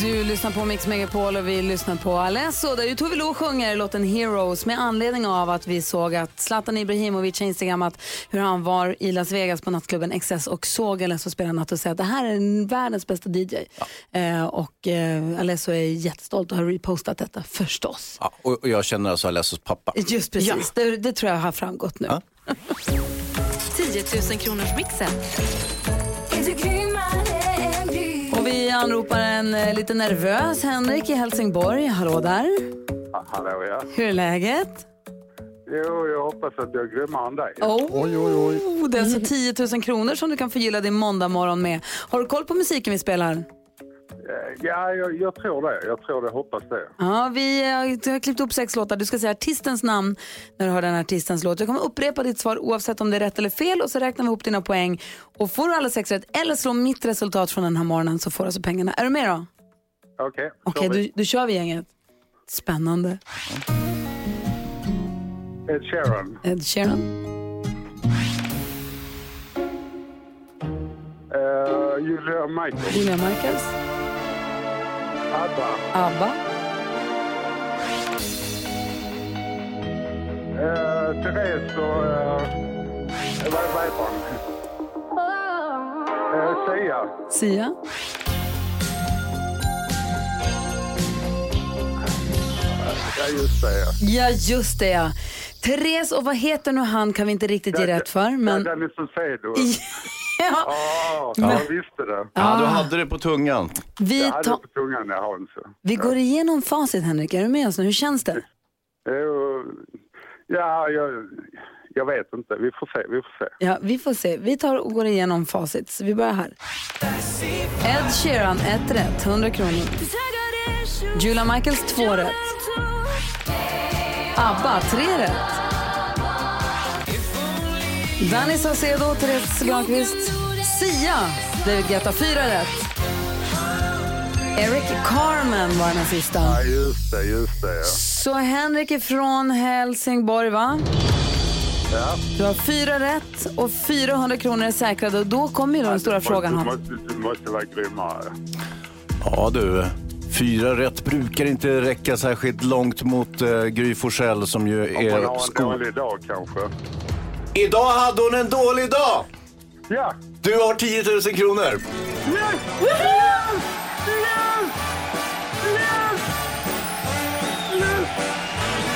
Du lyssnar på Mix Megapol och vi lyssnar på Alesso där ju Tove Lo sjunger låten Heroes med anledning av att vi såg att Zlatan Ibrahimovic har instagrammat hur han var i Las Vegas på nattklubben XS och såg Alesso spela natt och säga att det här är världens bästa DJ. Eh, och eh, Alesso är jättestolt och har repostat detta förstås. Ja, och och jag känner alltså Alessos pappa. Just precis, det, det tror jag har framgått nu. Ja. 10 000 kronors mixen. Anropar en eh, lite nervös Henrik i Helsingborg. Hallå där. Hallå ja. Hur är läget? Jo, jag hoppas att jag är grymmare än dig. Oh. Oj, oj, oj. Det är alltså 10 000 kronor som du kan förgylla din måndag morgon med. Har du koll på musiken vi spelar? Eh, Ja, jag, jag tror det. Jag tror det. Hoppas det. Ja, vi har, du har klippt upp sex låtar. Du ska säga artistens namn när du hör den artistens låt. Jag kommer upprepa ditt svar oavsett om det är rätt eller fel och så räknar vi ihop dina poäng. Och får du alla sex rätt eller slår mitt resultat från den här morgonen så får du alltså pengarna. Är du med då? Okej, Okej, kör vi. du, du kör vi gänget. Spännande. Ed Sheeran. Ed Sheeran. Uh, Julia Michaels. Julia Michaels. ABBA. ABBA. Uh, Therese och... Uh, vad, heter hon? Uh, Sia. Sia. Ja, just det. Ja. Ja, just det ja. Therese och vad heter nu han kan vi inte riktigt ge rätt för. Men... Ja, Danny Saucedo. ja. Ja, jag visste det. Ja, du hade det på tungan. Vi, Jag hade ta... det på tungan, jag har så. vi går igenom facit Henrik. Är du med oss nu? Hur känns det? Jo, Ja, jag, jag vet inte. Vi får se. Vi får se. Ja, vi får se. Vi tar och går igenom facit. Så vi börjar här. Ed Sheeran, ett rätt, 100 kronor. Julia Michaels, två rätt. ABBA, tre rätt. Danny Saucedo, Therese Granqvist. Sia, David Guetta, fyra rätt. Eric Carmen var den här sista. Ja, just det. Just det, ja. Så Henrik är från Helsingborg, va? ja. Du har fyra rätt och 400 kronor är säkrade. Och då kommer ju då den stora Du frågan. måste, Hans. du måste, du måste vara grymmare. Ja du, fyra rätt brukar inte räcka särskilt långt mot uh, Gry Forssell som ju Om man är har en dålig dag kanske. Idag hade hon en dålig dag! Ja! Du har 10 000 kronor.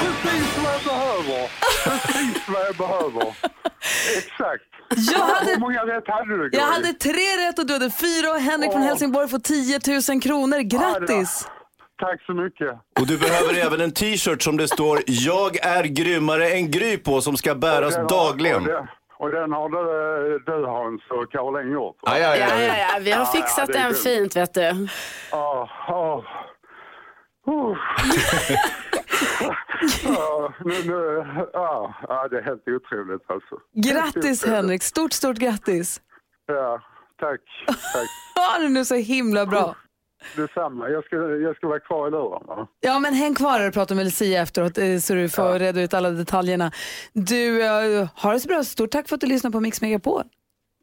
Precis vad jag behöver. Precis vad jag behöver. Exakt. Jag hade- Hur många rätt hade du? Jag hade tre rätt och du hade fyra och Henrik från. Helsingborg får 10 000 kronor. Grattis! Tack så mycket. Och du behöver även en t-shirt som det står “Jag är grymmare än Gry” på som ska bäras Den har- dagligen. Och den, och den har du, du Hans och Caroline gjort. Ja, ja, ja, vi har fixat den fint vet du. Ja, ja. Ja, nu, nu, ja, ja, det är helt otroligt alltså. Grattis. Henrik, stort stort grattis! Ja, tack. tack. Ha det nu så himla bra! Detsamma. Jag ska, jag ska vara kvar i luren. Ja men häng kvar och prata med Lucia efteråt eh, så du får reda ut alla detaljerna. Du, uh, har det så bra. Stort tack för att du lyssnar på Mix Megapol.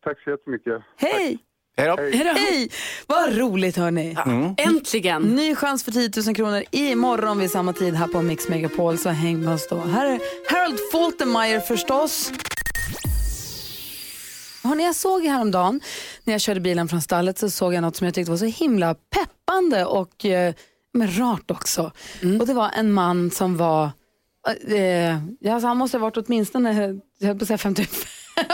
Tack så jättemycket. Hej! Hej då. Hej! Vad roligt hörni! Äntligen. Ny chans för 10 000 kronor imorgon vid samma tid här på Mix Megapol. Så häng med oss då. Här är Harold Faltermeyer förstås. Hörrni, jag såg häromdagen när jag körde bilen från stallet så såg jag något som jag tyckte var så himla peppande och eh, men rart också. Och det var en man som var, eh, ja, alltså han måste ha varit åtminstone, jag höll på att säga 55.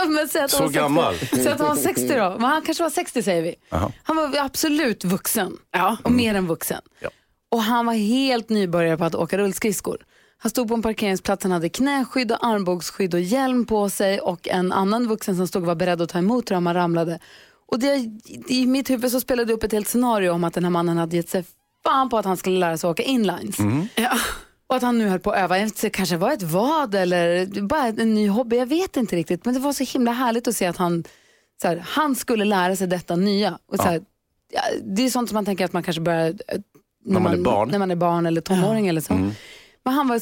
Men säg att Så han var 60. gammal. Säg att han var 60 då. Men han kanske var 60 säger vi. Han var absolut vuxen. Ja. Och mer än vuxen. Ja. Och han var helt nybörjare på att åka rullskridskor. Han stod på en parkeringsplats, han hade knäskydd och armbågsskydd och hjälm på sig och en annan vuxen som stod och var beredd att ta emot honom han ramlade. Och det, i mitt huvud så spelade det upp ett helt scenario om att den här mannen hade gett sig fan på att han skulle lära sig åka inlines. Ja. Och att han nu höll på att öva. Det kanske var ett vad eller bara en ny hobby. Jag vet inte riktigt. Men det var så himla härligt att se att han, så här, han skulle lära sig detta nya. Och så här, ja, det är sånt som man tänker att man kanske börjar eh, när, man är barn. när man är barn eller tonåring eller så. Men han var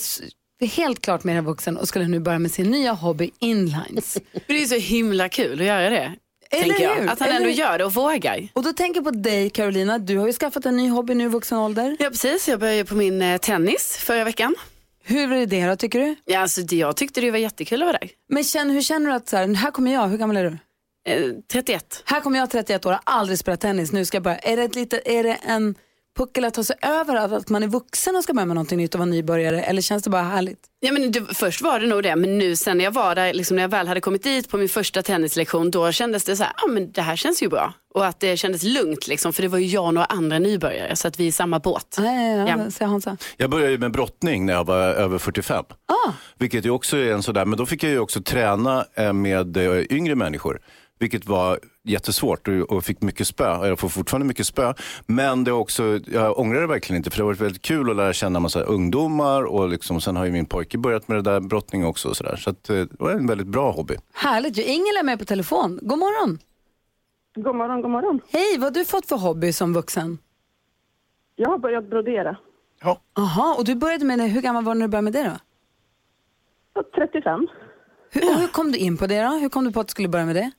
helt klart mer vuxen och skulle nu börja med sin nya hobby inlines. Det är så himla kul att göra det. Eller jag. hur? Att han Eller ändå gör det och vågar. och då tänker jag på dig Carolina, du har ju skaffat en ny hobby nu i vuxen ålder. Ja precis, jag började på min eh, tennis förra veckan. Hur är det då tycker du? Ja, alltså, det, jag tyckte det var jättekul att vara där. Men känn, hur känner du att så här, här kommer jag, hur gammal är du? Eh, 31. Här kommer jag 31 år, har aldrig spelat tennis, nu ska jag börja. Är det, ett lite, är det en puckel att ta sig över att man är vuxen och ska börja med någonting nytt och vara nybörjare eller känns det bara härligt? Ja, men det, först var det nog det, men nu sen när jag var där, liksom, när jag väl hade kommit dit på min första tennislektion, då kändes det så här, ja men det här känns ju bra. Och att det kändes lugnt, liksom, för det var ju jag och några andra nybörjare, så att vi är i samma båt. Nej, ja, Ja. säger Hansa. Jag började ju med brottning när jag var över 45. Ah. Vilket ju också är en sådär, men då fick jag ju också träna eh, med eh, yngre människor. Vilket var jättesvårt och, och fick mycket spö. Jag får fortfarande mycket spö. Men det är också, jag ångrar det verkligen inte för det har varit väldigt kul att lära känna massa ungdomar och liksom, sen har ju min pojke börjat med det där brottning också. Och så där. så att, eh, det var en väldigt bra hobby. Härligt ju. Ingela är med på telefon. God morgon. God morgon, god morgon. Hej, vad har du fått för hobby som vuxen? Jag har börjat brodera. Jaha, och du började med det. Hur gammal var du när du började med det då? Jag är 35. Hur, och hur kom du in på det då? Hur kom du på att du skulle börja med det?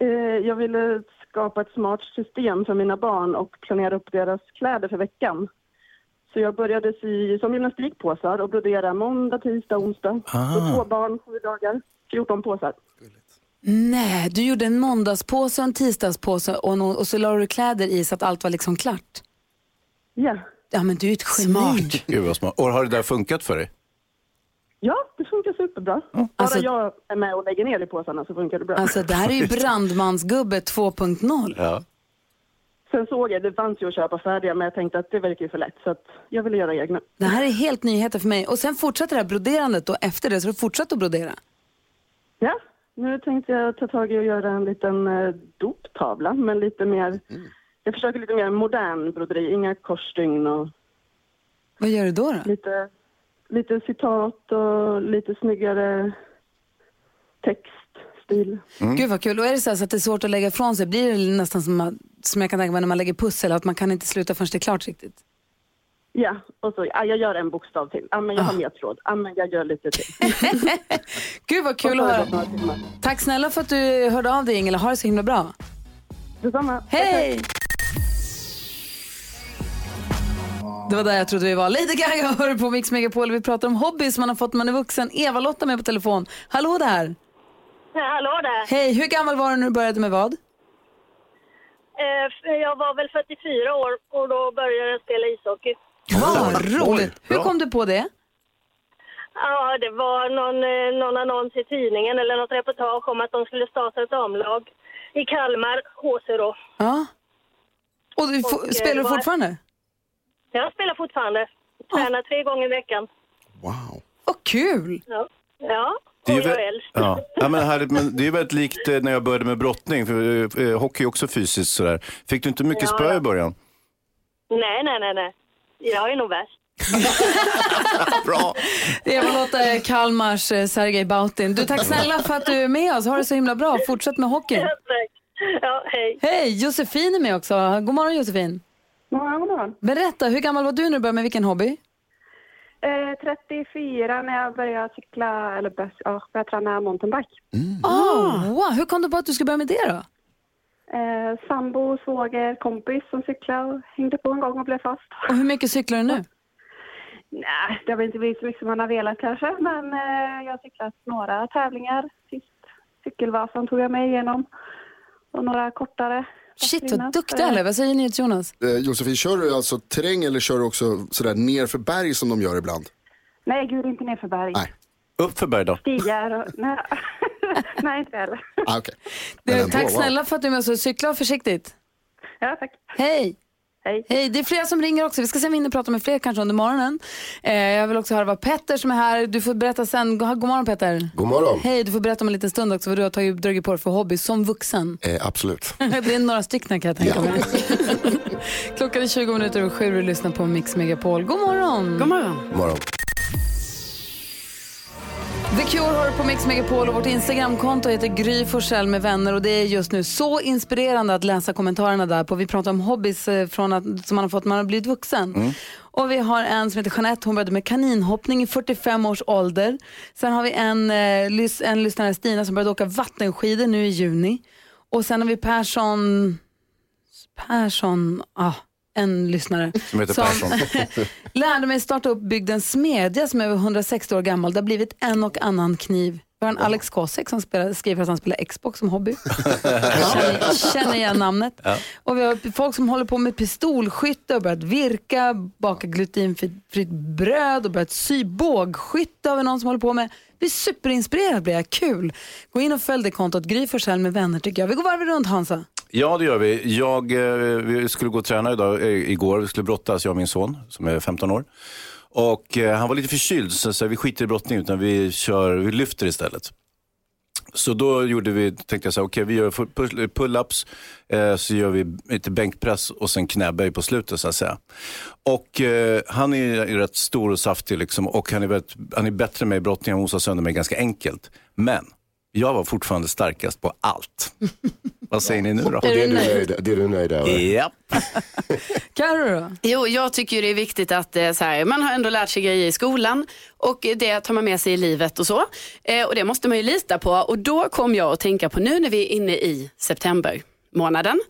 Eh, Jag ville skapa ett smart system för mina barn och planera upp deras kläder för veckan. Så jag började sy som gymnastikpåsar och brodera måndag, tisdag, onsdag. Så två barn, sju dagar, 14 påsar. Nej, du gjorde en måndagspåse och en tisdagspåse och, no- och så la du kläder i så att allt var liksom klart. Ja. Ja, men du är ett geni. Smart. Gud vad smart. Och har det där funkat för dig? Ja, det funkar superbra. Bara Alltså- jag är med och lägger ner i påsarna så funkar det bra. Alltså det här är ju brandmansgubbe 2.0. Ja. Sen såg jag, det fanns ju att köpa färdiga, men jag tänkte att det verkar ju för lätt så att jag ville göra egna. Det här är helt nyheter för mig. Och sen fortsätter det här broderandet då efter det, så du fortsätter att brodera. Ja, nu tänkte jag ta tag i och göra en liten eh, doptavla, men lite mer... Jag försöker lite mer modern broderi, inga korsstygn och Vad gör du då? då? lite, lite citat och lite snyggare textstil. Gud vad kul. Och är det så, här så att det är svårt att lägga ifrån sig, blir det nästan som, att- som jag kan tänka mig när man lägger pussel, att man kan inte sluta förrän det är klart riktigt? Ja, och så, ja, jag gör en bokstav till. Ja, men jag har mer tråd. Ja, men jag gör lite till. Gud vad kul att höra. Tack snälla för att du hörde av dig Ingela. Ha det så himla bra. Detsamma. Hej! Det var där jag trodde vi var. Lady Gaga hör på Mix Megapol. Vi pratar om hobbys man har fått man är vuxen. Eva-Lotta med på telefon. Hallå där! Hallå där. Hej, hur gammal var du när du började med vad? Eh, Jag var väl 44 år och då började jag spela ishockey. Vad roligt! Hur kom du på det? Ja, det var någon, eh, någon annons i tidningen eller något reportage om att de skulle starta ett damlag i Kalmar, HC då. Ja. Och du, Och, eh, spelar du fortfarande? Jag spelar fortfarande. Tränar tre gånger i veckan. Wow. Vad kul! Ja, ja Det är och ju vä- ja. Ja, men härligt, men det är ju väldigt likt eh, när jag började med brottning, för eh, eh, hockey är också fysiskt sådär. Fick du inte mycket Ja, spö ja. i början? Nej, nej, nej, nej. Jag är nog värst. Bra! Eva-Lotta är Kalmars eh, Sergej Bautin. Du, tack snälla för att du är med oss. Ha det så himla bra. Fortsätt med hockeyn. Tack. Ja, hej. Hej, Josefin är med också. God morgon Josefin. God morgon. Berätta, hur gammal var du när du började med vilken hobby? Eh, 34 när jag började cykla, eller ja, började träna mountainbike. Oh, wow. Hur kom du på att du skulle börja med det då? Eh, sambo, svåger, kompis som cyklade och hängde på en gång och blev fast. Och hur mycket cyklar du nu? Nej, det har väl inte blivit så mycket som man har velat kanske, men eh, jag har cyklat några tävlingar. Sist Cykelvasan tog jag mig igenom och några kortare. Shit vad dessförinnan. duktig alla är. Vad säger ni till Jonas? Eh, Josefin, kör du alltså terräng eller kör du också sådär ner för berg som de gör ibland? Nej, gud inte ner för berg. Nej. Upp för berg då. Stigar och... Nej, nej inte heller. Ah, okay. Du, ändå, tack wow. snälla för att du är med oss och cykla försiktigt. Ja, tack. Hej! Hej. Hej, det är flera som ringer också. Vi ska se om vi hinner prata med fler kanske under morgonen. Eh, jag vill också höra vad Petter som är här. Du får berätta sen. God, god morgon Petter. God morgon. Hej, du får berätta om en liten stund också vad du har tagit, dragit på dig för hobby som vuxen. Eh, absolut. Det är några stycken kan jag tänka mig. Klockan är 20 minuter och sju och du lyssnar på Mix Megapol. God morgon! God morgon. God morgon. The Cure har på Mix Megapol och vårt Instagramkonto heter Gry Forssell med vänner och det är just nu så inspirerande att läsa kommentarerna där på. Vi pratar om hobbys eh, från att, som man har fått när man har blivit vuxen. Och vi har en som heter Jeanette, hon började med kaninhoppning i 45 års ålder. Sen har vi en, eh, en lyssnare, Stina, som började åka vattenskidor nu i juni. Och sen har vi Persson, Persson, ah, en lyssnare. Som heter Persson. lärde mig starta upp bygdens smedja som är över 160 år gammal. Det har blivit en och annan kniv. Vi har en Alex Kosek som spelar, skriver att han spelar Xbox som hobby. känner, känner igen namnet. Och vi har folk som håller på med pistolskytte och börjat virka, baka glutenfritt bröd och börjat sy bågskytte har vi någon som håller på med. blir superinspirerad, blir jag. Kul. Gå in och följ det kontot, Gry Forssell med vänner tycker jag. Vi går varvet runt Hansa. Ja, det gör vi. Jag, eh, vi skulle gå och träna idag, eh, igår. Vi skulle brottas, jag och min son som är 15 år. Och eh, han var lite förkyld, så, så vi skiter i brottning utan vi, kör, vi lyfter istället. Så då gjorde vi, tänkte jag så här, okej vi gör pull-ups, eh, så gör vi lite bänkpress och sen knäböj på slutet så att säga. Och eh, han är rätt stor och saftig liksom, och han är, väldigt, han är bättre med i brottning, han mosar sönder mig ganska enkelt. Men jag var fortfarande starkast på allt. Vad säger ni nu då? Är du Det är du nöjd? det är du nöjd över? Japp. Carro då? Jo, jag tycker det är viktigt att eh, så här, man har ändå lärt sig grejer i skolan och det tar man med sig i livet och så. Eh, och det måste man ju lita på. Och då kom jag att tänka på nu när vi är inne i september månaden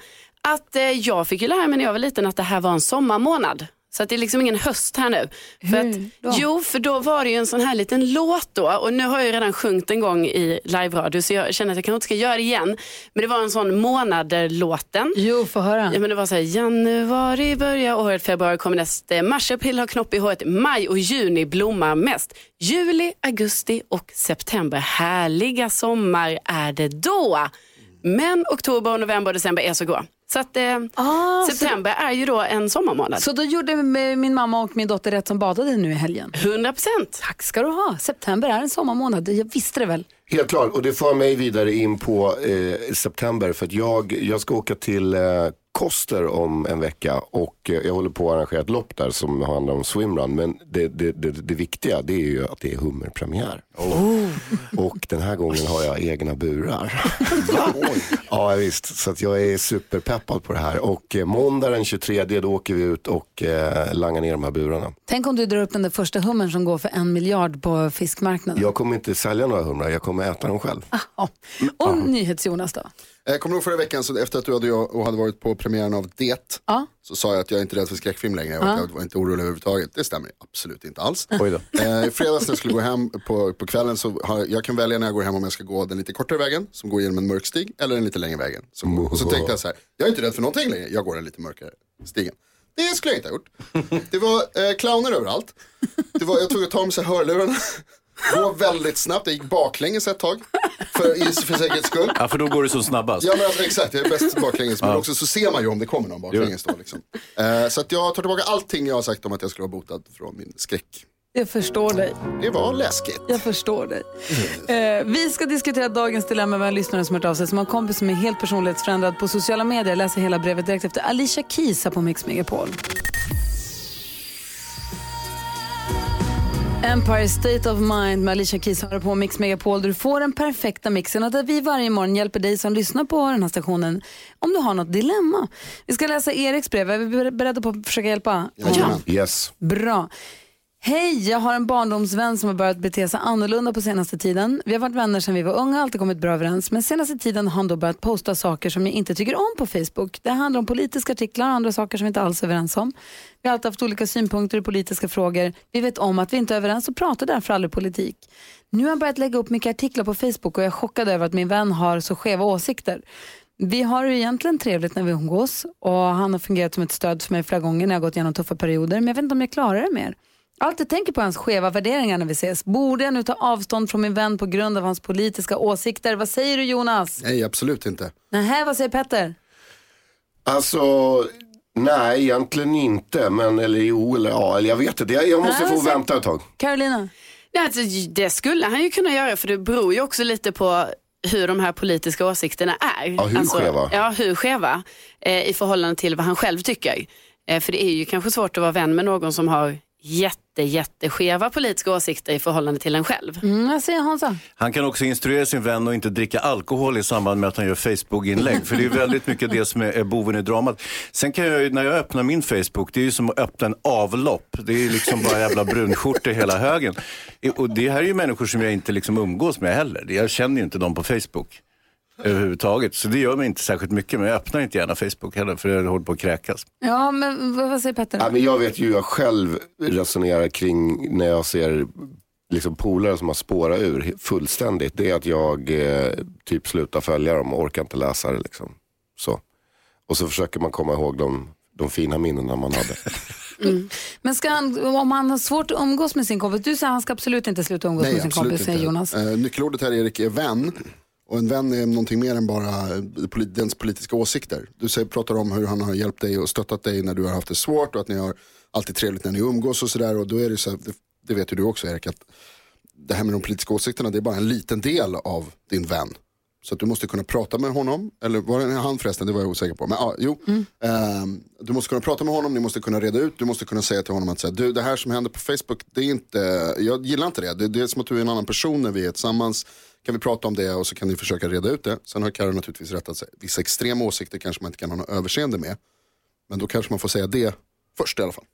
att eh, jag fick ju lära mig när jag var liten att det här var en sommarmånad. Så att det är liksom ingen höst här nu. För att, då? jo, för då var det ju en sån här liten låt då. Och nu har jag ju redan sjungit en gång i live-radio så jag känner att jag kanske inte ska göra det igen. Men det var en sån månader-låten. Jo, få höra. Ja, men det var så här, januari börjar året, februari kommer näst, eh, mars, april har knopp i håret, maj och juni blommar mest. Juli, augusti och september, härliga sommar är det då. Men oktober, november och december är så grå. Så att eh, Ah, september är ju då en sommarmånad. Så då gjorde min mamma och min dotter rätt som badade nu i helgen. 100 procent. Tack ska du ha. September är en sommarmånad. Jag visste det väl. Helt klart, och det för mig vidare in på eh, september för att jag, jag ska åka till eh, Koster om en vecka och eh, jag håller på att arrangera ett lopp där som handlar om swimrun. Men det, det, det, det viktiga det är ju att det är hummerpremiär. Och den här gången har jag egna burar. ja visst, så att jag är superpeppad på det här. Och eh, måndag den 23 då åker vi ut och eh, langar ner de här burarna. Tänk om du drar upp den där första hummern som går för en miljard på fiskmarknaden. Jag kommer inte sälja några humrar, jag kommer äta dem själv. Ja. Och NyhetsJonas då? Jag kommer ihåg förra veckan, så efter att du hade, och hade varit på premiären av Det, Ja. så sa jag att jag är inte rädd för skräckfilm längre och Ja. jag var inte orolig överhuvudtaget. Det stämmer absolut inte alls. Oj då. Eh, I fredags när jag skulle gå hem på, på kvällen så har, jag kan välja när jag går hem om jag ska gå den lite kortare vägen som går genom en mörk stig eller den lite längre vägen. Som går. Och så tänkte jag så här, jag är inte rädd för någonting längre, jag går den lite mörkare stigen. Det skulle jag inte ha gjort. Det var eh, clowner överallt. Det var, jag tog och tog mig så här hörlurarna. Gå väldigt snabbt, jag gick baklänges ett tag. För, i- för säkerhets skull. Ja, för då går det som snabbast. Ja men alltså, exakt, jag är bäst baklänges men också så ser man ju om det kommer någon baklänges då liksom. Eh, så att jag tar tillbaka allting jag har sagt om att jag skulle vara botad från min skräck. Jag förstår dig. Det var läskigt. Jag förstår dig. Eh, vi ska diskutera dagens dilemma med en lyssnare som har hört av sig som har en kompis som är helt personlighetsförändrad på sociala medier. Jag läser hela brevet direkt efter Alicia Keys på Mix Megapol. Empire State of Mind med Alicia Keys har på Mix Megapol där du får den perfekta mixen och där vi varje morgon hjälper dig som lyssnar på den här stationen om du har något dilemma. Vi ska läsa Eriks brev. Är vi beredda på att försöka hjälpa? Jajamän. Yes. Bra. Hej, jag har en barndomsvän som har börjat bete sig annorlunda på senaste tiden. Vi har varit vänner sedan vi var unga, och alltid kommit bra överens. Men senaste tiden har han då börjat posta saker som jag inte tycker om på Facebook. Det handlar om politiska artiklar och andra saker som vi inte alls är överens om. Vi har alltid haft olika synpunkter i politiska frågor. Vi vet om att vi inte är överens och pratar därför aldrig politik. Nu har han börjat lägga upp mycket artiklar på Facebook och jag är chockad över att min vän har så skeva åsikter. Vi har det egentligen trevligt när vi umgås och han har fungerat som ett stöd för mig flera gånger när jag har gått igenom tuffa perioder men jag vet inte om jag klarar det mer. Allt jag tänker på hans skeva värderingar när vi ses. Borde jag nu ta avstånd från min vän på grund av hans politiska åsikter? Vad säger du Jonas? Nej absolut inte. Nähä, vad säger Petter? Alltså, nej egentligen inte. Men eller jo eller ja, eller jag vet inte. Jag, jag måste Nej, få alltså- vänta ett tag. Carolina? Nej, alltså, det skulle han ju kunna göra för det beror ju också lite på hur de här politiska åsikterna är. Ja, hur alltså, skeva? Ja, hur skeva eh, i förhållande till vad han själv tycker. Eh, för det är ju kanske svårt att vara vän med någon som har jätte, jätteskeva politiska åsikter i förhållande till en själv. Mm, jag säger Hansa. Han kan också instruera sin vän att inte dricka alkohol i samband med att han gör Facebook-inlägg. För det är väldigt mycket det som är, boven i dramat. Sen kan jag, ju- när jag öppnar min Facebook, det är ju som att öppna en avlopp. Det är liksom bara jävla brunskjortor hela högen. Och det här är ju människor som jag inte liksom umgås med heller. Jag känner ju inte dem på Facebook överhuvudtaget. Så det gör mig inte särskilt mycket. Men jag öppnar inte gärna Facebook heller för jag håller på att kräkas. Ja, men vad, vad säger Petter? Ja, men jag vet ju hur jag själv resonerar kring när jag ser liksom polare som har spårat ur fullständigt. Det är att jag eh, typ slutar följa dem och orkar inte läsa det. Liksom. Så. Och så försöker man komma ihåg de, de fina minnena man hade. Men ska han, om han har svårt att umgås med sin kompis, du säger att han ska absolut inte sluta umgås Nej, med sin kompis, säger. Jonas. Eh, nyckelordet här Erik är vän. Och en vän är någonting mer än bara eh, dens politiska åsikter. Du säger, pratar om hur han har hjälpt dig och stöttat dig när du har haft det svårt och att ni har alltid trevligt när ni umgås och sådär. Och då är det så här, det, det vet ju du också Erik, att det här med de politiska åsikterna det är bara en liten del av din vän. Så du måste kunna prata med honom, eller var det han förresten, det var jag osäker på. Men ja, jo. Ehm, du måste kunna prata med honom, ni måste kunna reda ut, du måste kunna säga till honom att säga, du det här som händer på Facebook, det är inte, jag gillar inte det. det. Det är som att du är en annan person när vi är tillsammans. Kan vi prata om det och så kan ni försöka reda ut det. Sen har Karin naturligtvis rätt att vissa extrema åsikter kanske man inte kan ha något överseende med. Men då kanske man får säga det först i alla fall.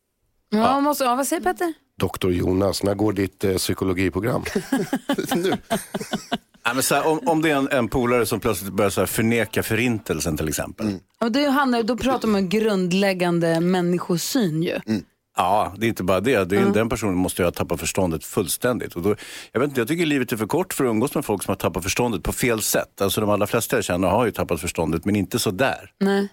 Ja, måste, ja, vad säger Petter? Doktor Jonas, när går ditt eh, psykologiprogram? nu. Ja, men så här, om, om det är en, en polare som plötsligt börjar så här, förneka förintelsen till exempel. Och det handlar, då pratar man om grundläggande människosyn ju. Ja, det är inte bara det. det är, Den personen måste ju ha tappat förståndet fullständigt. Och då, jag, vet inte, jag tycker livet är för kort för att umgås med folk som har tappat förståndet på fel sätt. Alltså de allra flesta jag känner har ju tappat förståndet, men inte så där. Nej.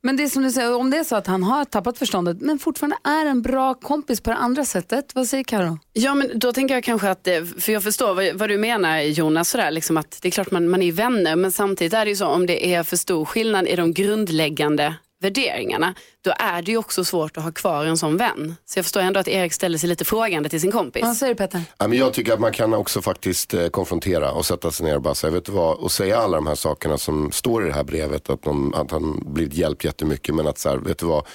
Men det är som du säger, om det är så att han har tappat förståndet men fortfarande är en bra kompis på det andra sättet, vad säger Karo? Ja men då tänker jag kanske att, det- för jag förstår vad, vad du menar Jonas, sådär, liksom att det är klart man, man är vänner men samtidigt är det ju så om det är för stor skillnad i de grundläggande värderingarna då är det ju också svårt att ha kvar en sån vän. Så jag förstår ändå att Erik ställer sig lite frågande till sin kompis. Vad säger du Petter? Ja, men jag tycker att man kan också faktiskt eh, konfrontera och sätta sig ner och bara säga, vet du vad, och säga alla de här sakerna som står i det här brevet, att, de, att han blivit hjälpt jättemycket, men att så här, vet du vad,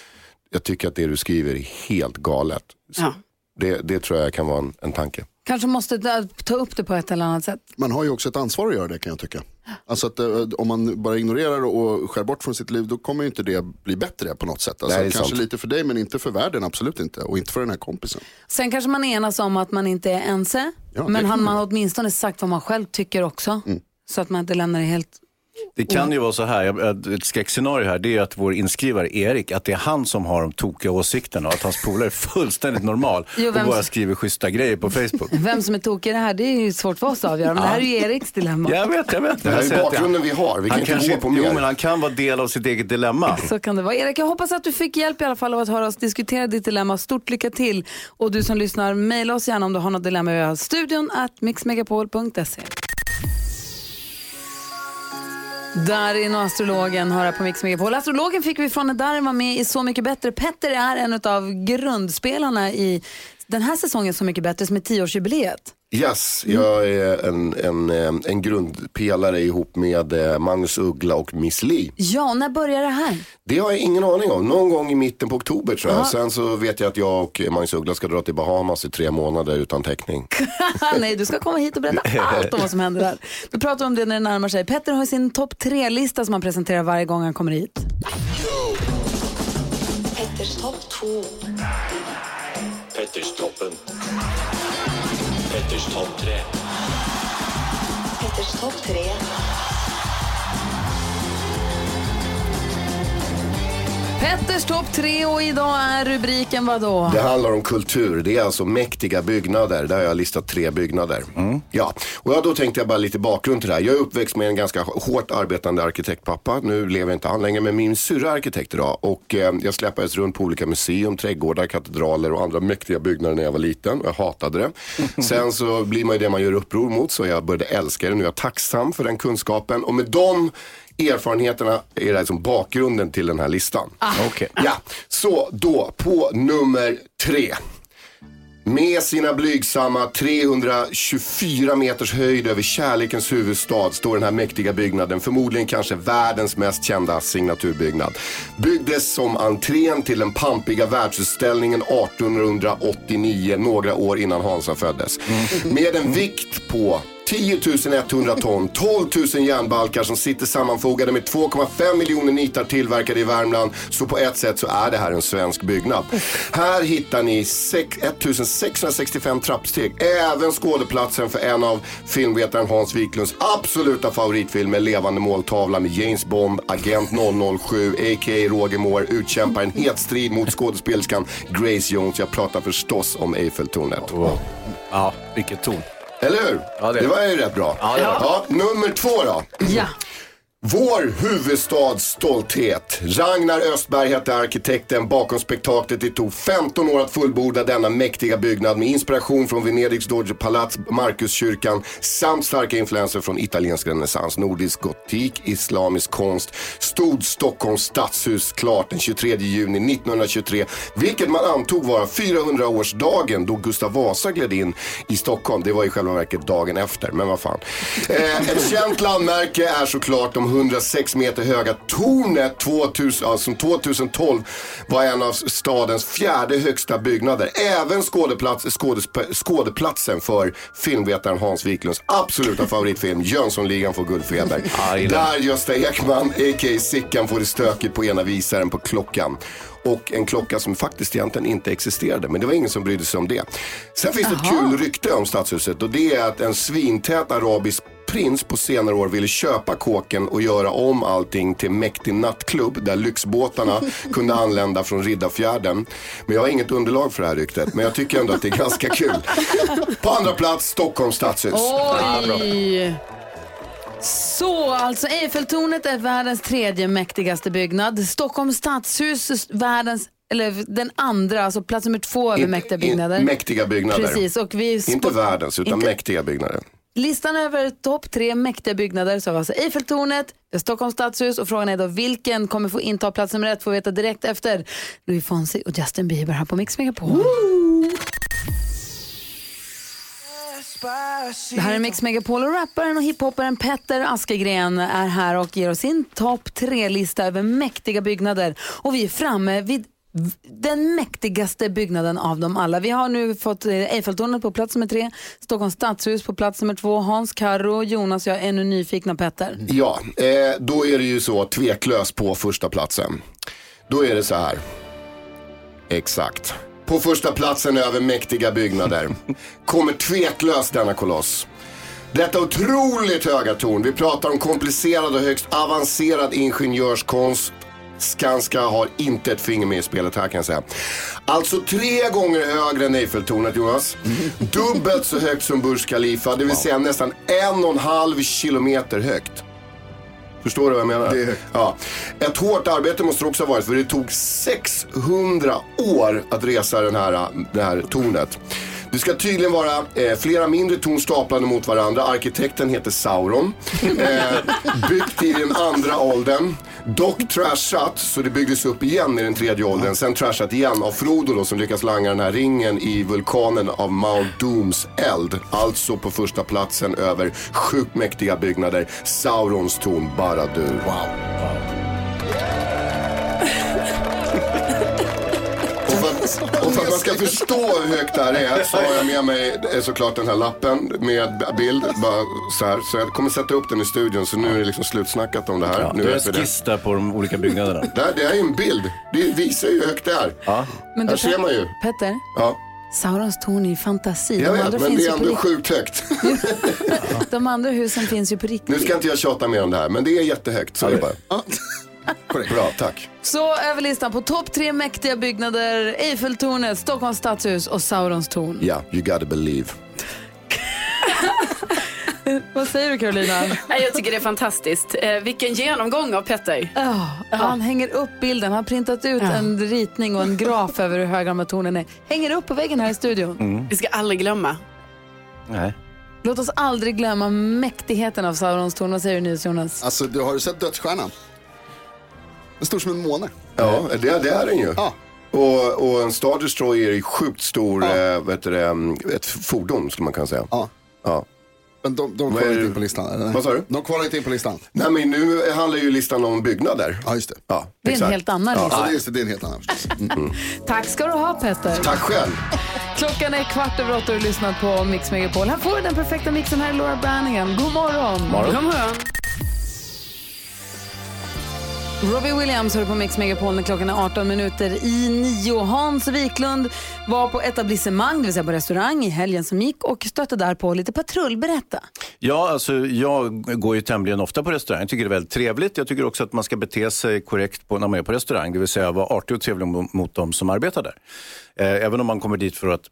jag tycker att det du skriver är helt galet. Ja. Det, det tror jag kan vara en, en tanke. Kanske måste ta- upp det på ett eller annat sätt. Man har ju också ett ansvar att göra det kan jag tycka. Alltså att eh, om man bara ignorerar och skär bort från sitt liv då kommer ju inte det bli bättre på något sätt. Alltså, kanske sant. lite för dig men inte för världen, absolut inte. Och inte för den här kompisen. Sen kanske man enas om att man inte är ense, Ja, men han man har åtminstone sagt vad man själv tycker också. Mm. Så att man inte lämnar det helt... Det kan ju vara så här, ett skräckscenario här, det är att vår inskrivare Erik, att det är han som har de tokiga åsikterna och att hans polare är fullständigt normal Jo, och vem- bara skriver schyssta grejer på Facebook. Vem som är tokig i det här, det är ju svårt för oss att avgöra. Men det här är ju Eriks dilemma. Jag vet, jag vet. Det här är bakgrunden vi har, vi kan han inte kanske gå på Jo, mer. men han kan vara del av sitt eget dilemma. Så kan det vara. Erik, jag hoppas att du fick hjälp i alla fall av att höra oss diskutera ditt dilemma. Stort lycka till. Och du som lyssnar, mejla oss gärna om du har något dilemma. Vi har studion at mixmegapol.se. Darin och astrologen hör här på Mix Megapol. Astrologen fick vi från när Darin var med i Så mycket bättre. Petter är en av grundspelarna i den här säsongen Så mycket bättre som är tioårsjubileet. Yes, jag är en, en, eh, en grundpelare ihop med eh, Magnus Uggla och Miss Li. Ja, och när börjar det här? Det har jag ingen aning om. Någon gång i mitten på oktober tror jag. Sen så vet jag att jag och Magnus Uggla ska dra till Bahamas i tre månader utan täckning. Nej, du ska komma hit och berätta allt om vad som händer där. Då pratar vi om det när det närmar sig. Petter har sin topp tre-lista som han presenterar varje gång han kommer hit. Petters topp 2. Petters toppen. Petters topp tre. Petters topp tre. Petters topp tre och idag är rubriken vad då? Det handlar om kultur. Det är alltså mäktiga byggnader. Där har jag listat tre byggnader. Ja, och jag, då tänkte jag bara lite bakgrund till det här. Jag är uppväxt med en ganska hårt arbetande arkitektpappa. Nu lever inte han längre, men min syrra är arkitekt idag. Och eh, jag släpades runt på olika museum, trädgårdar, katedraler och andra mäktiga byggnader när jag var liten. Jag hatade det. Sen så blir man ju det man gör uppror mot, så jag började älska det. Nu är jag tacksam för den kunskapen. Och med de erfarenheterna är liksom bakgrunden till den här listan. Okej. Ja, så då på nummer tre. Med sina blygsamma 324 meters höjd över kärlekens huvudstad står den här mäktiga byggnaden, förmodligen kanske världens mest kända signaturbyggnad. Byggdes som entrén till den pampiga världsutställningen 1889, några år innan Hansa föddes. Med en vikt på 10 100 ton, 12 000 järnbalkar som sitter sammanfogade med 2,5 miljoner nitar tillverkade i Värmland. Så på ett sätt så är det här en svensk byggnad. Här hittar ni sex- 1665 trappsteg. Även skådeplatsen för en av filmvetaren Hans Wiklunds absoluta favoritfilmer, Levande måltavla med James Bond, Agent 007, a.k.a. Roger Moore, utkämpar en het strid mot skådespelerskan Grace Jones. Jag pratar förstås om Eiffeltornet. Ja, vilket torn. Eller hur? Ja, det det. var ju rätt bra. Ja, det var Ja, nummer två då. Ja. Vår huvudstads stolthet. Ragnar Östberg hette arkitekten bakom spektaklet. Det tog 15 år att fullborda denna mäktiga byggnad med inspiration från Venedigs Doge-palats, Markuskyrkan samt starka influenser från italiensk renässans, nordisk gotik, islamisk konst. Stod Stockholms stadshus klart den 23 juni 1923, vilket man antog vara 400-årsdagen då Gustav Vasa gled in i Stockholm. Det var i själva verket dagen efter, men vad fan. Eh, ett känt landmärke är såklart de 106 meter höga tornet 2000, ja, som 2012 var en av stadens fjärde högsta byggnader. Även skådeplats, skådeplatsen för filmvetaren Hans Wiklunds absoluta favoritfilm Jönssonligan får guldfeber. Där Gösta Ekman, a.k.a. Sickan, får det stökigt på ena visaren på klockan. Och en klocka som faktiskt egentligen inte existerade. Men det var ingen som brydde sig om det. Sen finns det ett kul rykte om stadshuset och det är att en svintät arabisk prins på senare år ville köpa kåken och göra om allting till mäktig nattklubb där lyxbåtarna kunde anlända från Riddarfjärden. Men jag har inget underlag för det här ryktet. Men jag tycker ändå att det är ganska kul. På andra plats Stockholms stadshus. Oj! Så, alltså Eiffeltornet är världens tredje mäktigaste byggnad. Stockholms stadshus, världens, eller den andra, alltså plats nummer två över In- mäktiga in- byggnader. mäktiga byggnader. Precis, och vi Inte världens utan Inte- mäktiga byggnader. Listan över topp tre mäktiga byggnader så har vi alltså Eiffeltornet, Stockholms stadshus och frågan är då vilken kommer få inta plats nummer ett får vi veta direkt efter Louis Fonsi och Justin Bieber här på Mix Megapol. Det här är Mix Megapol och rapparen och hiphopparen Petter Askegren är här och ger oss sin topp tre-lista över mäktiga byggnader. Och vi är framme vid den mäktigaste byggnaden av dem alla. Vi har nu fått eh, Eiffeltornet på plats nummer tre, Stockholms stadshus på plats nummer två, Hans Karro, Jonas och jag är ännu nyfikna Petter. Ja, eh, då är det ju så tveklöst på första platsen. Då är det så här. Exakt. På första platsen över mäktiga byggnader kommer tveklöst denna koloss. Detta otroligt höga torn. Vi pratar om komplicerad och högst avancerad ingenjörskonst. Skanska har inte ett finger med i spelet här kan jag säga. Alltså tre gånger högre än Eiffeltornet Jonas. Dubbelt så högt som Burj Khalifa, det vill säga nästan en och en halv kilometer högt. Förstår du vad jag menar? Det är högt. Ja. Ett hårt arbete måste det också ha varit för det tog 600 år att resa den här, det här tornet. Det ska tydligen vara eh, flera mindre torn staplade mot varandra. Arkitekten heter Sauron. Eh, byggt i den andra åldern. Dock trashat, så det byggdes upp igen i den tredje åldern. Sen trashat igen av Frodo då, som lyckas langa den här ringen i vulkanen av Mount Dooms eld. Alltså på första platsen över sjukt mäktiga byggnader. Saurons torn Baradur. Wow. Och för, att, man ska förstå hur högt det här är så har jag med mig eh, såklart den här lappen med bild. Bara så, här. så jag kommer sätta upp den i studion så nu är det liksom slutsnackat om det här. Ja, nu du har skiss där på de olika byggnaderna. Det här, det här är en bild. Det visar ju hur högt det är. Men Här du, ser man ju. Petter, Ja, Saurons torn är ju fantasi. jag De vet, men finns det är ändå sjukt högt. de andra husen finns ju på riktigt. Nu ska inte jag tjata mer om det här, men det är jättehögt. Så är det bara. Korrekt. Bra, tack. Så över listan på topp tre mäktiga byggnader, Eiffeltornet, Stockholms stadshus och Saurons torn. Ja, you gotta believe. Vad säger du Carolina? Nej, Jag tycker det är fantastiskt. Eh, vilken genomgång av Petter. Ja, han hänger upp bilden. Han har printat ut en ritning och en graf över hur höga de här tornen är. Hänger upp på väggen här i studion. Vi ska aldrig glömma. Nej. Låt oss aldrig glömma mäktigheten av Saurons torn. Vad säger du Jonas? Alltså, du har du sett Dödsstjärnan? Stor som en måne. Ja, det, det är den ju. Ja. Och, och en Star Destroyer är sjukt stor, eh, vet du, mm, ett fordon skulle man kunna säga. Ja. Ja. Men de, de kvalar inte in på listan? Eller? Vad sa du? De kvalar inte in på listan. Nej men nu handlar ju listan om byggnader. Ja, just det. Ja, Det är en helt annan Ja. lista. Ja, det är just det. Det är en helt annan förstås. Mm. Tack ska du ha Petter. Tack själv. Klockan är kvart över åtta och du lyssnar på Mix Megapol. Här får du den perfekta mixen. Här är Laura Branningen. God morgon. Morgon. God morgon. Robbie Williams hör på Mix Megapol när klockan är 18 minuter i nio. Hans Wiklund var på etablissemang, det vill säga på restaurang i helgen som gick och stötte där på lite patrull. Berätta. Ja, alltså, jag går ju tämligen ofta på restaurang. Jag tycker det är väldigt trevligt. Jag tycker också att man ska bete sig korrekt på, när man är på restaurang. Det vill säga vara artig och trevlig mot, de som arbetar där. Eh, även om man kommer dit för att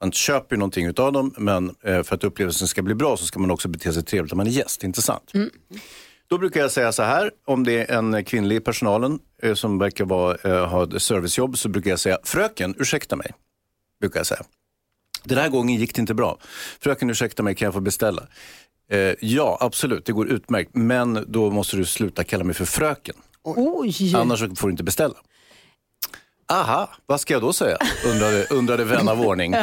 man köper ju någonting utav dem, men eh, för att upplevelsen ska bli bra så ska man också bete sig trevligt om man är gäst. Inte sant? Då brukar jag säga så här, om det är en kvinnlig i personalen eh, som verkar vara, eh, ha ett servicejobb så brukar jag säga, fröken, ursäkta mig. Brukar jag säga. Den här gången gick det inte bra. Fröken, ursäkta mig, kan jag få beställa? Eh, ja, absolut, det går utmärkt. Men då måste du sluta kalla mig för fröken. Oj! Annars får du inte beställa. Aha, vad ska jag då säga? Undrade, undrade vän av ordning.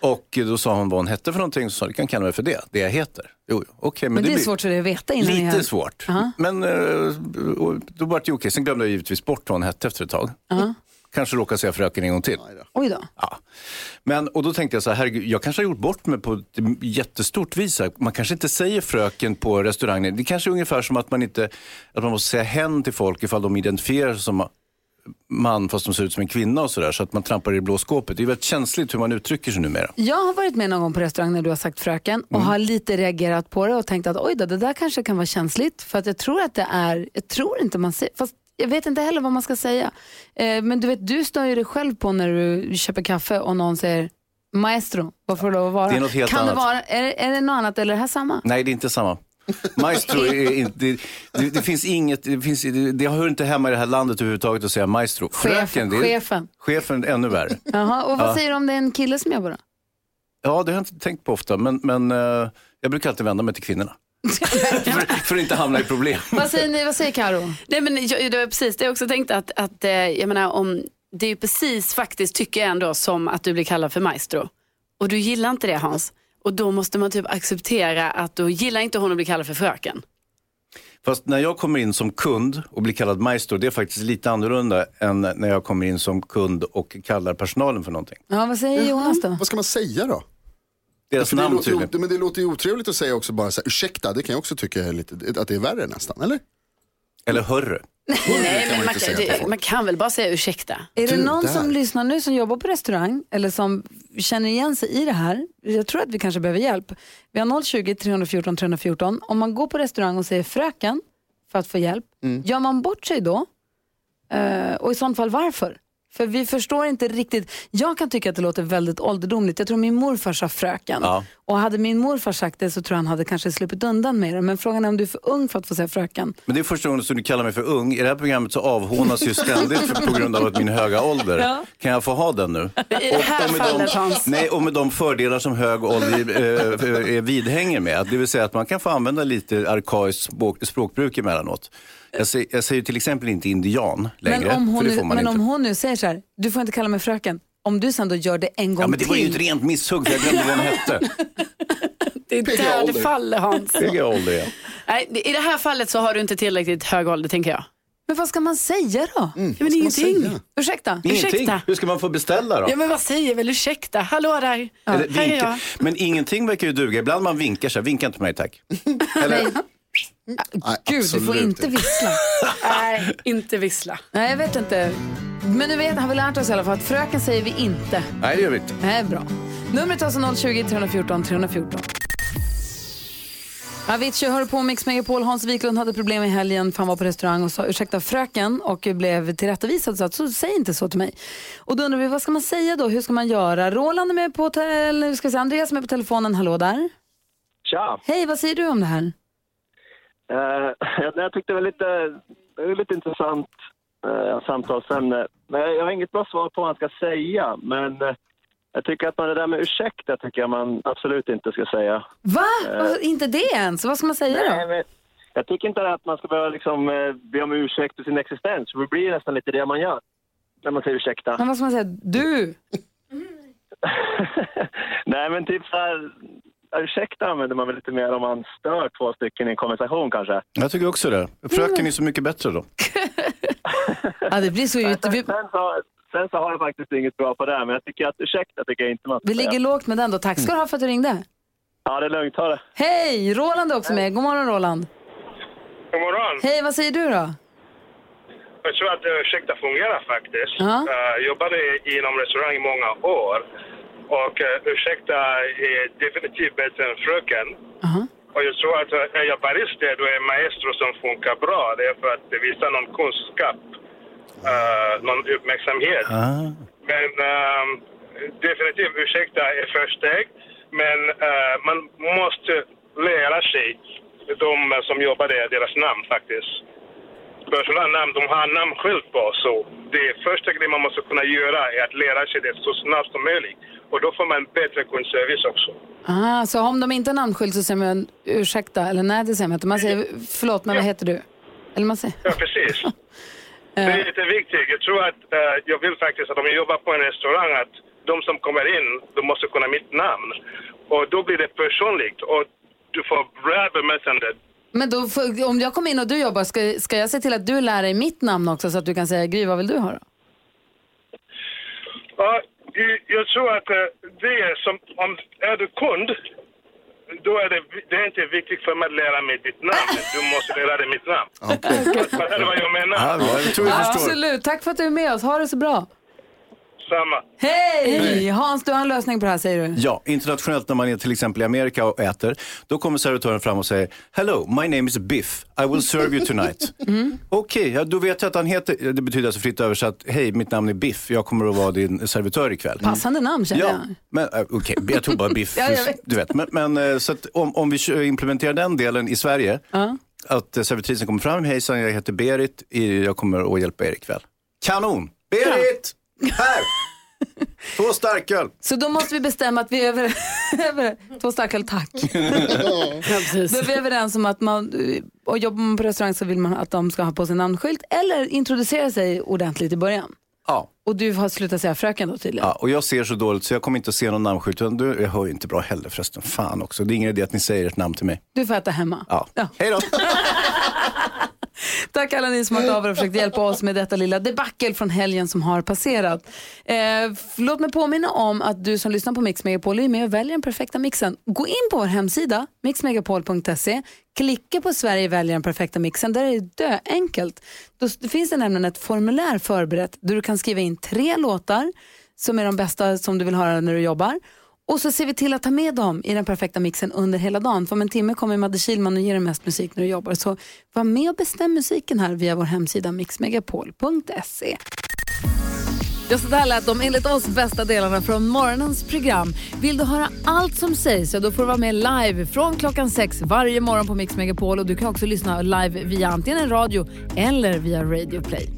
Och då sa hon vad hon hette för någonting. Så sa jag, du kan kalla mig för det, det jag heter. Jo, jo, okej, men, Men det är blir- svårt för dig att veta innan Lite har- svårt. Ja. Men och då var det okej. Sen glömde jag givetvis bort vad hon hette efter ett tag. Kanske råkade säga fröken en gång till. Oj då. Ja. Men, och då tänkte jag så här, herregud, jag kanske har gjort bort mig på ett jättestort vis. här. Man kanske inte säger fröken på restaurangen. Det kanske är ungefär som att man inte att man måste säga hen till folk ifall de identifierar sig som man fast de ser ut som en kvinna och sådär. Så att man trampar i det blå skåpet. Det är väldigt känsligt hur man uttrycker sig numera. Jag har varit med någon gång på restaurang när du har sagt fröken och Mm. har lite reagerat på det och tänkt att oj då, det där kanske kan vara känsligt för att jag tror att det är, jag tror inte man säger, fast jag vet inte heller vad man ska säga. Eh, men du vet, du stör ju dig själv på när du köper kaffe och någon säger maestro, vad får det lov att vara? Det är något helt kan Det annat. vara, är, det- är det något annat eller är det här samma? Nej, det är inte samma. Maestro är inte, det, det, det finns inget, det, finns, det, det hör inte hemma i det här landet överhuvudtaget att säga maestro. Chef, det är, chefen. Chefen är ännu värre. Jaha, och vad Ja. säger du om det är en kille som jobbar då? Ja, det har jag inte tänkt på ofta, men, men eh, jag brukar alltid vända mig till kvinnorna. för, för att inte hamna i problem. vad säger ni, vad säger Karo? Nej, men jag, det var precis det jag också tänkte att, att eh, jag menar om det är ju precis faktiskt tycker jag ändå som att du blir kallad för maestro. Och du gillar inte det Hans. Och då måste man typ acceptera att då gillar inte hon att bli kallad för fröken. Fast när jag kommer in som kund och blir kallad maestro, det är faktiskt lite annorlunda än när jag kommer in som kund och kallar personalen för någonting. Ja, vad säger Jonas då? Vad ska man säga då? Deras det, namn låter, tydligen. ju- men det låter ju otrevligt att säga också bara så här, ursäkta, det kan jag också tycka är lite, att det är värre nästan, eller? Eller hörru. Nej, men man, kan, det, man kan väl bara säga ursäkta. Är det Du, någon där. som lyssnar nu som jobbar på restaurang eller som känner igen sig i det här? Jag tror att vi kanske behöver hjälp. Vi har 020-314 314. Om man går på restaurang och säger fröken för att få hjälp, Mm. gör man bort sig då? Eh, och i sånt fall varför? För vi förstår inte riktigt. Jag kan tycka att det låter väldigt ålderdomligt. Jag tror min morfar sa fröken. Ja. Och hade min morfar sagt det så tror jag han hade kanske sluppit undan med det. Men frågan är om du är för ung för att få säga fröken. Men det är första gången som du kallar mig för ung. I det här programmet så avhånas ju ständigt för, på grund av att min höga ålder. Ja. Kan jag få ha den nu? I det här med fallet de, Hans. nej, och med de fördelar som hög ålder eh, eh, vidhänger med. Det vill säga att man kan få använda lite arkaiskt språk, språkbruk emellanåt. Jag säger, jag säger till exempel inte indian längre, Men, om hon, för det nu, får man men inte. om hon nu säger så här, du får inte kalla mig fröken. Om du sen då gör det en gång Ja, men det var ju till. ett rent misshugg, för jag glömde vad hon hette. Det är där det faller Hans. Ålder ja. Nej, I det här fallet så har du inte tillräckligt hög ålder tänker jag. Men vad ska man säga då? Ja, men ingenting. säga? Ursäkta? Ingenting. Ursäkta. Hur ska man få beställa då? Ja men vad säger väl ursäkta, hallå där. Eller här är vinka. jag. Men ingenting verkar ju duga. Ibland man vinkar så här, vinka inte på mig tack. Eller, Nej, Gud, du får inte vissla. Nej, inte vissla. Nej, jag vet inte. Men nu vet, har vi lärt oss i alla fall att fröken säger vi inte. nej, det gör vi inte. Nej, bra. Numret är alltså 020 314 314. Avicii hör på Mix Megapol. Hans Wiklund hade problem i helgen för han var på restaurang och sa ursäkta fröken och blev tillrättavisad så att så säg inte så till mig. Och då undrar vi vad ska man säga då? Hur ska man göra? Roland är med på, te- eller ska vi säga, Andreas är med på telefonen. Hallå där. Tja! Hej, vad säger du om det här? Eh, jag, jag tyckte det var lite, det var lite intressant uh, samtalsämne. Men jag, jag har inget bra svar på vad man ska säga. Men eh, jag tycker att man det där med ursäkta tycker jag man absolut inte ska säga. Va? Vad- Inte det ens? Vad ska man säga Nej, då? men jag tycker inte att man ska behöva liksom, eh, be om ursäkt för sin existens. För det blir nästan lite det man gör. när man säger ursäkta? Men vad ska man säga? Du! Nej, men typ så här, ursäkta använder man väl lite mer om man stör två stycken i en konversation kanske. Jag tycker också det. Fröken är så mycket bättre då. Ja, det blir så Sen, ut. Vi, sen, så, sen så har jag faktiskt inget bra på det, men jag tycker att ursäkta tycker jag inte man ska vi ligger lågt med den då. Tack ska du ha för att du ringde. Ja, det är lugnt. Ha det. Hej! Roland är också med. God morgon Roland. God morgon. Hej, vad säger du då? Jag tror att uh, ursäkta fungerar faktiskt. Ja. Eh, Jag jobbade inom restaurang i många år. Och uh, ursäkta är definitivt bättre än fröken. Och jag tror att uh, är jag barista då är maestro som funkar bra. Det är för att det visar någon kunskap, uh, någon uppmärksamhet. Ah. Men ehm, definitivt ursäkta är först steg. Men eh, man måste lära sig de som jobbar där, deras namn faktiskt. Personalnamn, de har namnskylt på. Så det första grejen man måste kunna göra är att lära sig det så snabbt som möjligt. Och då får man bättre kundservice också. Ah, så om de inte har namnskylt så säger man ursäkta, eller nej det säger man inte. Man säger förlåt men vad heter du? Eller man säger... Ja, precis. Det är lite viktigt. Jag tror att eh, jag vill faktiskt att om jag jobbar på en restaurang att de som kommer in, de måste kunna mitt namn. Och då blir det personligt och du får bra bemötande. Men då, får- om jag kommer in och du jobbar, ska, ska jag se till att du lär dig mitt namn också så att du kan säga Gry, vad vill du ha då? Ja, jag- tror att eh, det är som, om är du kund, då är det, det är inte viktigt för mig att lära mig ditt namn. Du måste lära dig mitt namn. Fattar du vad jag menar? Ja, jag tror jag förstår. Absolut, tack för att du är med oss. Ha det så bra. Samma. Hej! Hans, du har en lösning på det här säger du. Ja, internationellt när man är till exempel i Amerika och äter, då kommer servitören fram och säger Hello, my name is Biff. I will serve you tonight. Okej, ja, då vet jag att han heter, det betyder alltså fritt översatt, hej mitt namn är Biff, jag kommer att vara din servitör ikväll. Passande namn känner Ja, jag. men äh, okej, jag tror bara Biff, Ja, jag vet. du vet. Men, men eh, så att om, om vi implementerar den delen i Sverige, att eh, servitrisen kommer fram, hejsan jag heter Berit, jag kommer att hjälpa er ikväll. Kanon! Berit! Här! Två starköl. Så då måste vi bestämma att vi är över... över två starköl, tack. Då är vi överens om att man, och jobbar man på restaurang så vill man att de ska ha på sig namnskylt eller introducera sig ordentligt i början. Ja. Och du har slutat säga fröken då tydligen. Ja, och jag ser så dåligt så jag kommer inte att se någon namnskylt. Du, jag hör ju inte bra heller förresten. Fan också. Det är ingen idé att ni säger ett namn till mig. Du får äta hemma. Ja. Hej då! Tack alla ni som har av och försökt hjälpa oss med detta lilla debacle från helgen som har passerat. Eh, låt mig påminna om att du som lyssnar på Mix Megapol är med och väljer den perfekta mixen. Gå in på vår hemsida, mixmegapol.se, klicka på Sverige väljer den perfekta mixen. Där är det döenkelt. Då det finns det nämligen ett formulär förberett där du kan skriva in tre låtar som är de bästa som du vill höra när du jobbar. Och så ser vi till att ta med dem i den perfekta mixen under hela dagen. För om en timme kommer Madde Kihlman och ger dig mest musik när du jobbar. Så var med och bestäm musiken här via vår hemsida mixmegapol.se. Ja, så där lät de enligt oss bästa delarna från morgonens program. Vill du höra allt som sägs så då får du vara med live från klockan sex varje morgon på Mix Megapol. Och du kan också lyssna live via antingen en radio eller via Radio Play.